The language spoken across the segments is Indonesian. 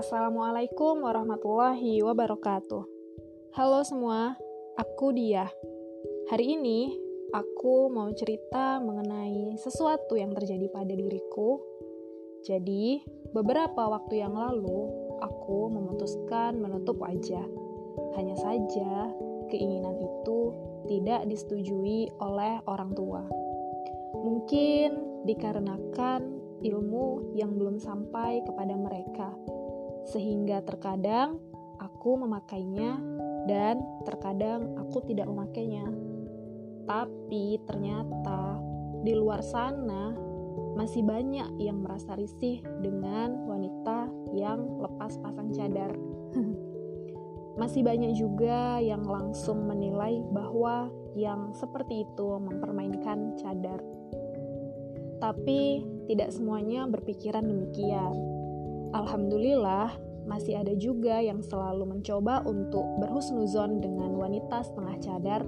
Assalamualaikum warahmatullahi wabarakatuh. Halo semua, aku Dia. Hari ini aku mau cerita mengenai sesuatu yang terjadi pada diriku. Jadi, beberapa waktu yang lalu aku memutuskan menutup wajah. Hanya saja, keinginan itu tidak disetujui oleh orang tua. Mungkin dikarenakan ilmu yang belum sampai kepada mereka sehingga terkadang aku memakainya dan terkadang aku tidak memakainya. Tapi ternyata di luar sana masih banyak yang merasa risih dengan wanita yang lepas pasang cadar. masih banyak juga yang langsung menilai bahwa yang seperti itu mempermainkan cadar. Tapi tidak semuanya berpikiran demikian Alhamdulillah, masih ada juga yang selalu mencoba untuk berhusnuzon dengan wanita setengah cadar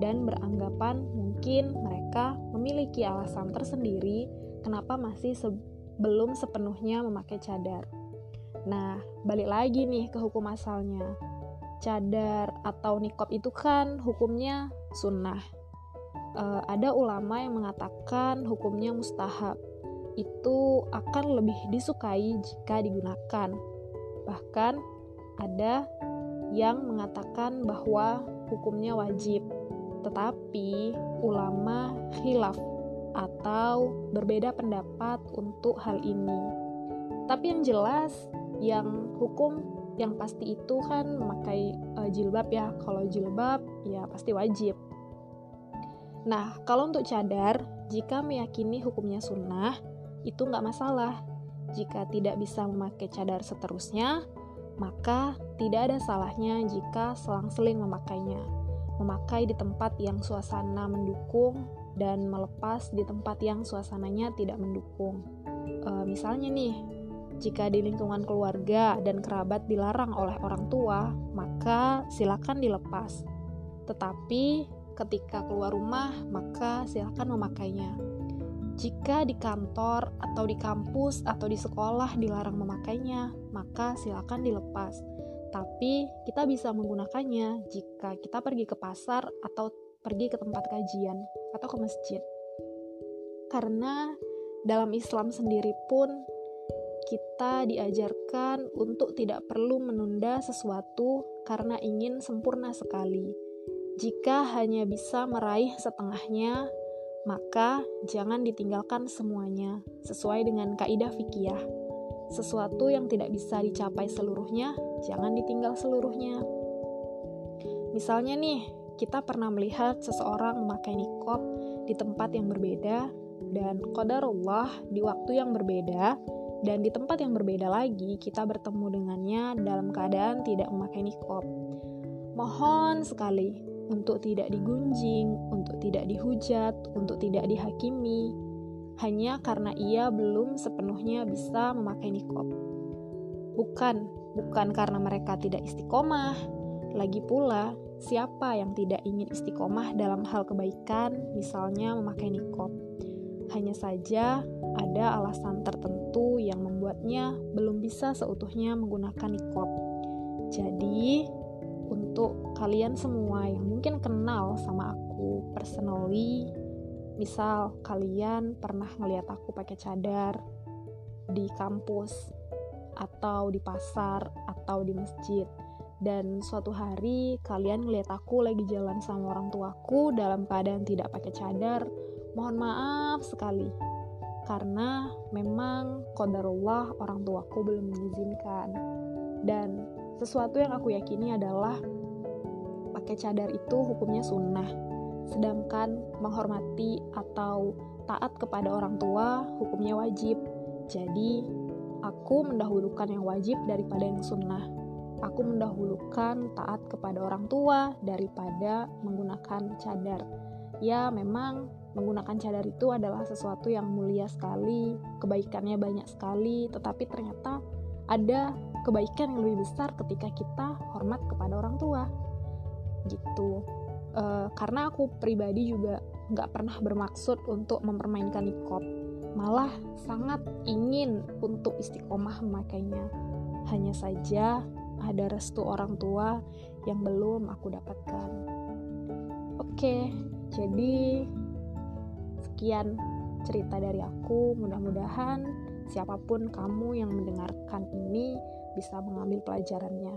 dan beranggapan mungkin mereka memiliki alasan tersendiri kenapa masih se belum sepenuhnya memakai cadar. Nah, balik lagi nih ke hukum asalnya. Cadar atau nikop itu kan hukumnya sunnah. E, ada ulama yang mengatakan hukumnya mustahab itu akan lebih disukai jika digunakan. Bahkan ada yang mengatakan bahwa hukumnya wajib, tetapi ulama khilaf atau berbeda pendapat untuk hal ini. Tapi yang jelas, yang hukum yang pasti itu kan memakai uh, jilbab ya. Kalau jilbab ya pasti wajib. Nah, kalau untuk cadar, jika meyakini hukumnya sunnah, itu nggak masalah. Jika tidak bisa memakai cadar seterusnya, maka tidak ada salahnya jika selang-seling memakainya. Memakai di tempat yang suasana mendukung dan melepas di tempat yang suasananya tidak mendukung. E, misalnya nih, jika di lingkungan keluarga dan kerabat dilarang oleh orang tua, maka silakan dilepas. Tetapi ketika keluar rumah, maka silakan memakainya. Jika di kantor atau di kampus atau di sekolah dilarang memakainya, maka silakan dilepas. Tapi kita bisa menggunakannya jika kita pergi ke pasar atau pergi ke tempat kajian atau ke masjid. Karena dalam Islam sendiri pun kita diajarkan untuk tidak perlu menunda sesuatu karena ingin sempurna sekali. Jika hanya bisa meraih setengahnya, maka jangan ditinggalkan semuanya sesuai dengan kaidah fikih. Sesuatu yang tidak bisa dicapai seluruhnya, jangan ditinggal seluruhnya. Misalnya nih, kita pernah melihat seseorang memakai nikop di tempat yang berbeda dan qadarullah di waktu yang berbeda dan di tempat yang berbeda lagi kita bertemu dengannya dalam keadaan tidak memakai nikop. Mohon sekali untuk tidak digunjing, untuk tidak dihujat, untuk tidak dihakimi, hanya karena ia belum sepenuhnya bisa memakai nikob. Bukan, bukan karena mereka tidak istiqomah. Lagi pula, siapa yang tidak ingin istiqomah dalam hal kebaikan, misalnya memakai nikob? Hanya saja ada alasan tertentu yang membuatnya belum bisa seutuhnya menggunakan nikob. Jadi, untuk kalian semua yang mungkin kenal sama aku personally. Misal kalian pernah ngeliat aku pakai cadar di kampus atau di pasar atau di masjid. Dan suatu hari kalian ngeliat aku lagi jalan sama orang tuaku dalam keadaan tidak pakai cadar mohon maaf sekali. Karena memang kodarullah orang tuaku belum mengizinkan. Dan sesuatu yang aku yakini adalah pakai cadar itu hukumnya sunnah, sedangkan menghormati atau taat kepada orang tua hukumnya wajib. Jadi, aku mendahulukan yang wajib daripada yang sunnah. Aku mendahulukan taat kepada orang tua daripada menggunakan cadar. Ya, memang menggunakan cadar itu adalah sesuatu yang mulia sekali, kebaikannya banyak sekali, tetapi ternyata ada kebaikan yang lebih besar ketika kita hormat kepada orang tua gitu uh, karena aku pribadi juga nggak pernah bermaksud untuk mempermainkan nikob malah sangat ingin untuk istiqomah memakainya Hanya saja ada restu orang tua yang belum aku dapatkan. Oke, jadi sekian cerita dari aku. Mudah-mudahan siapa pun kamu yang mendengarkan ini bisa mengambil pelajarannya.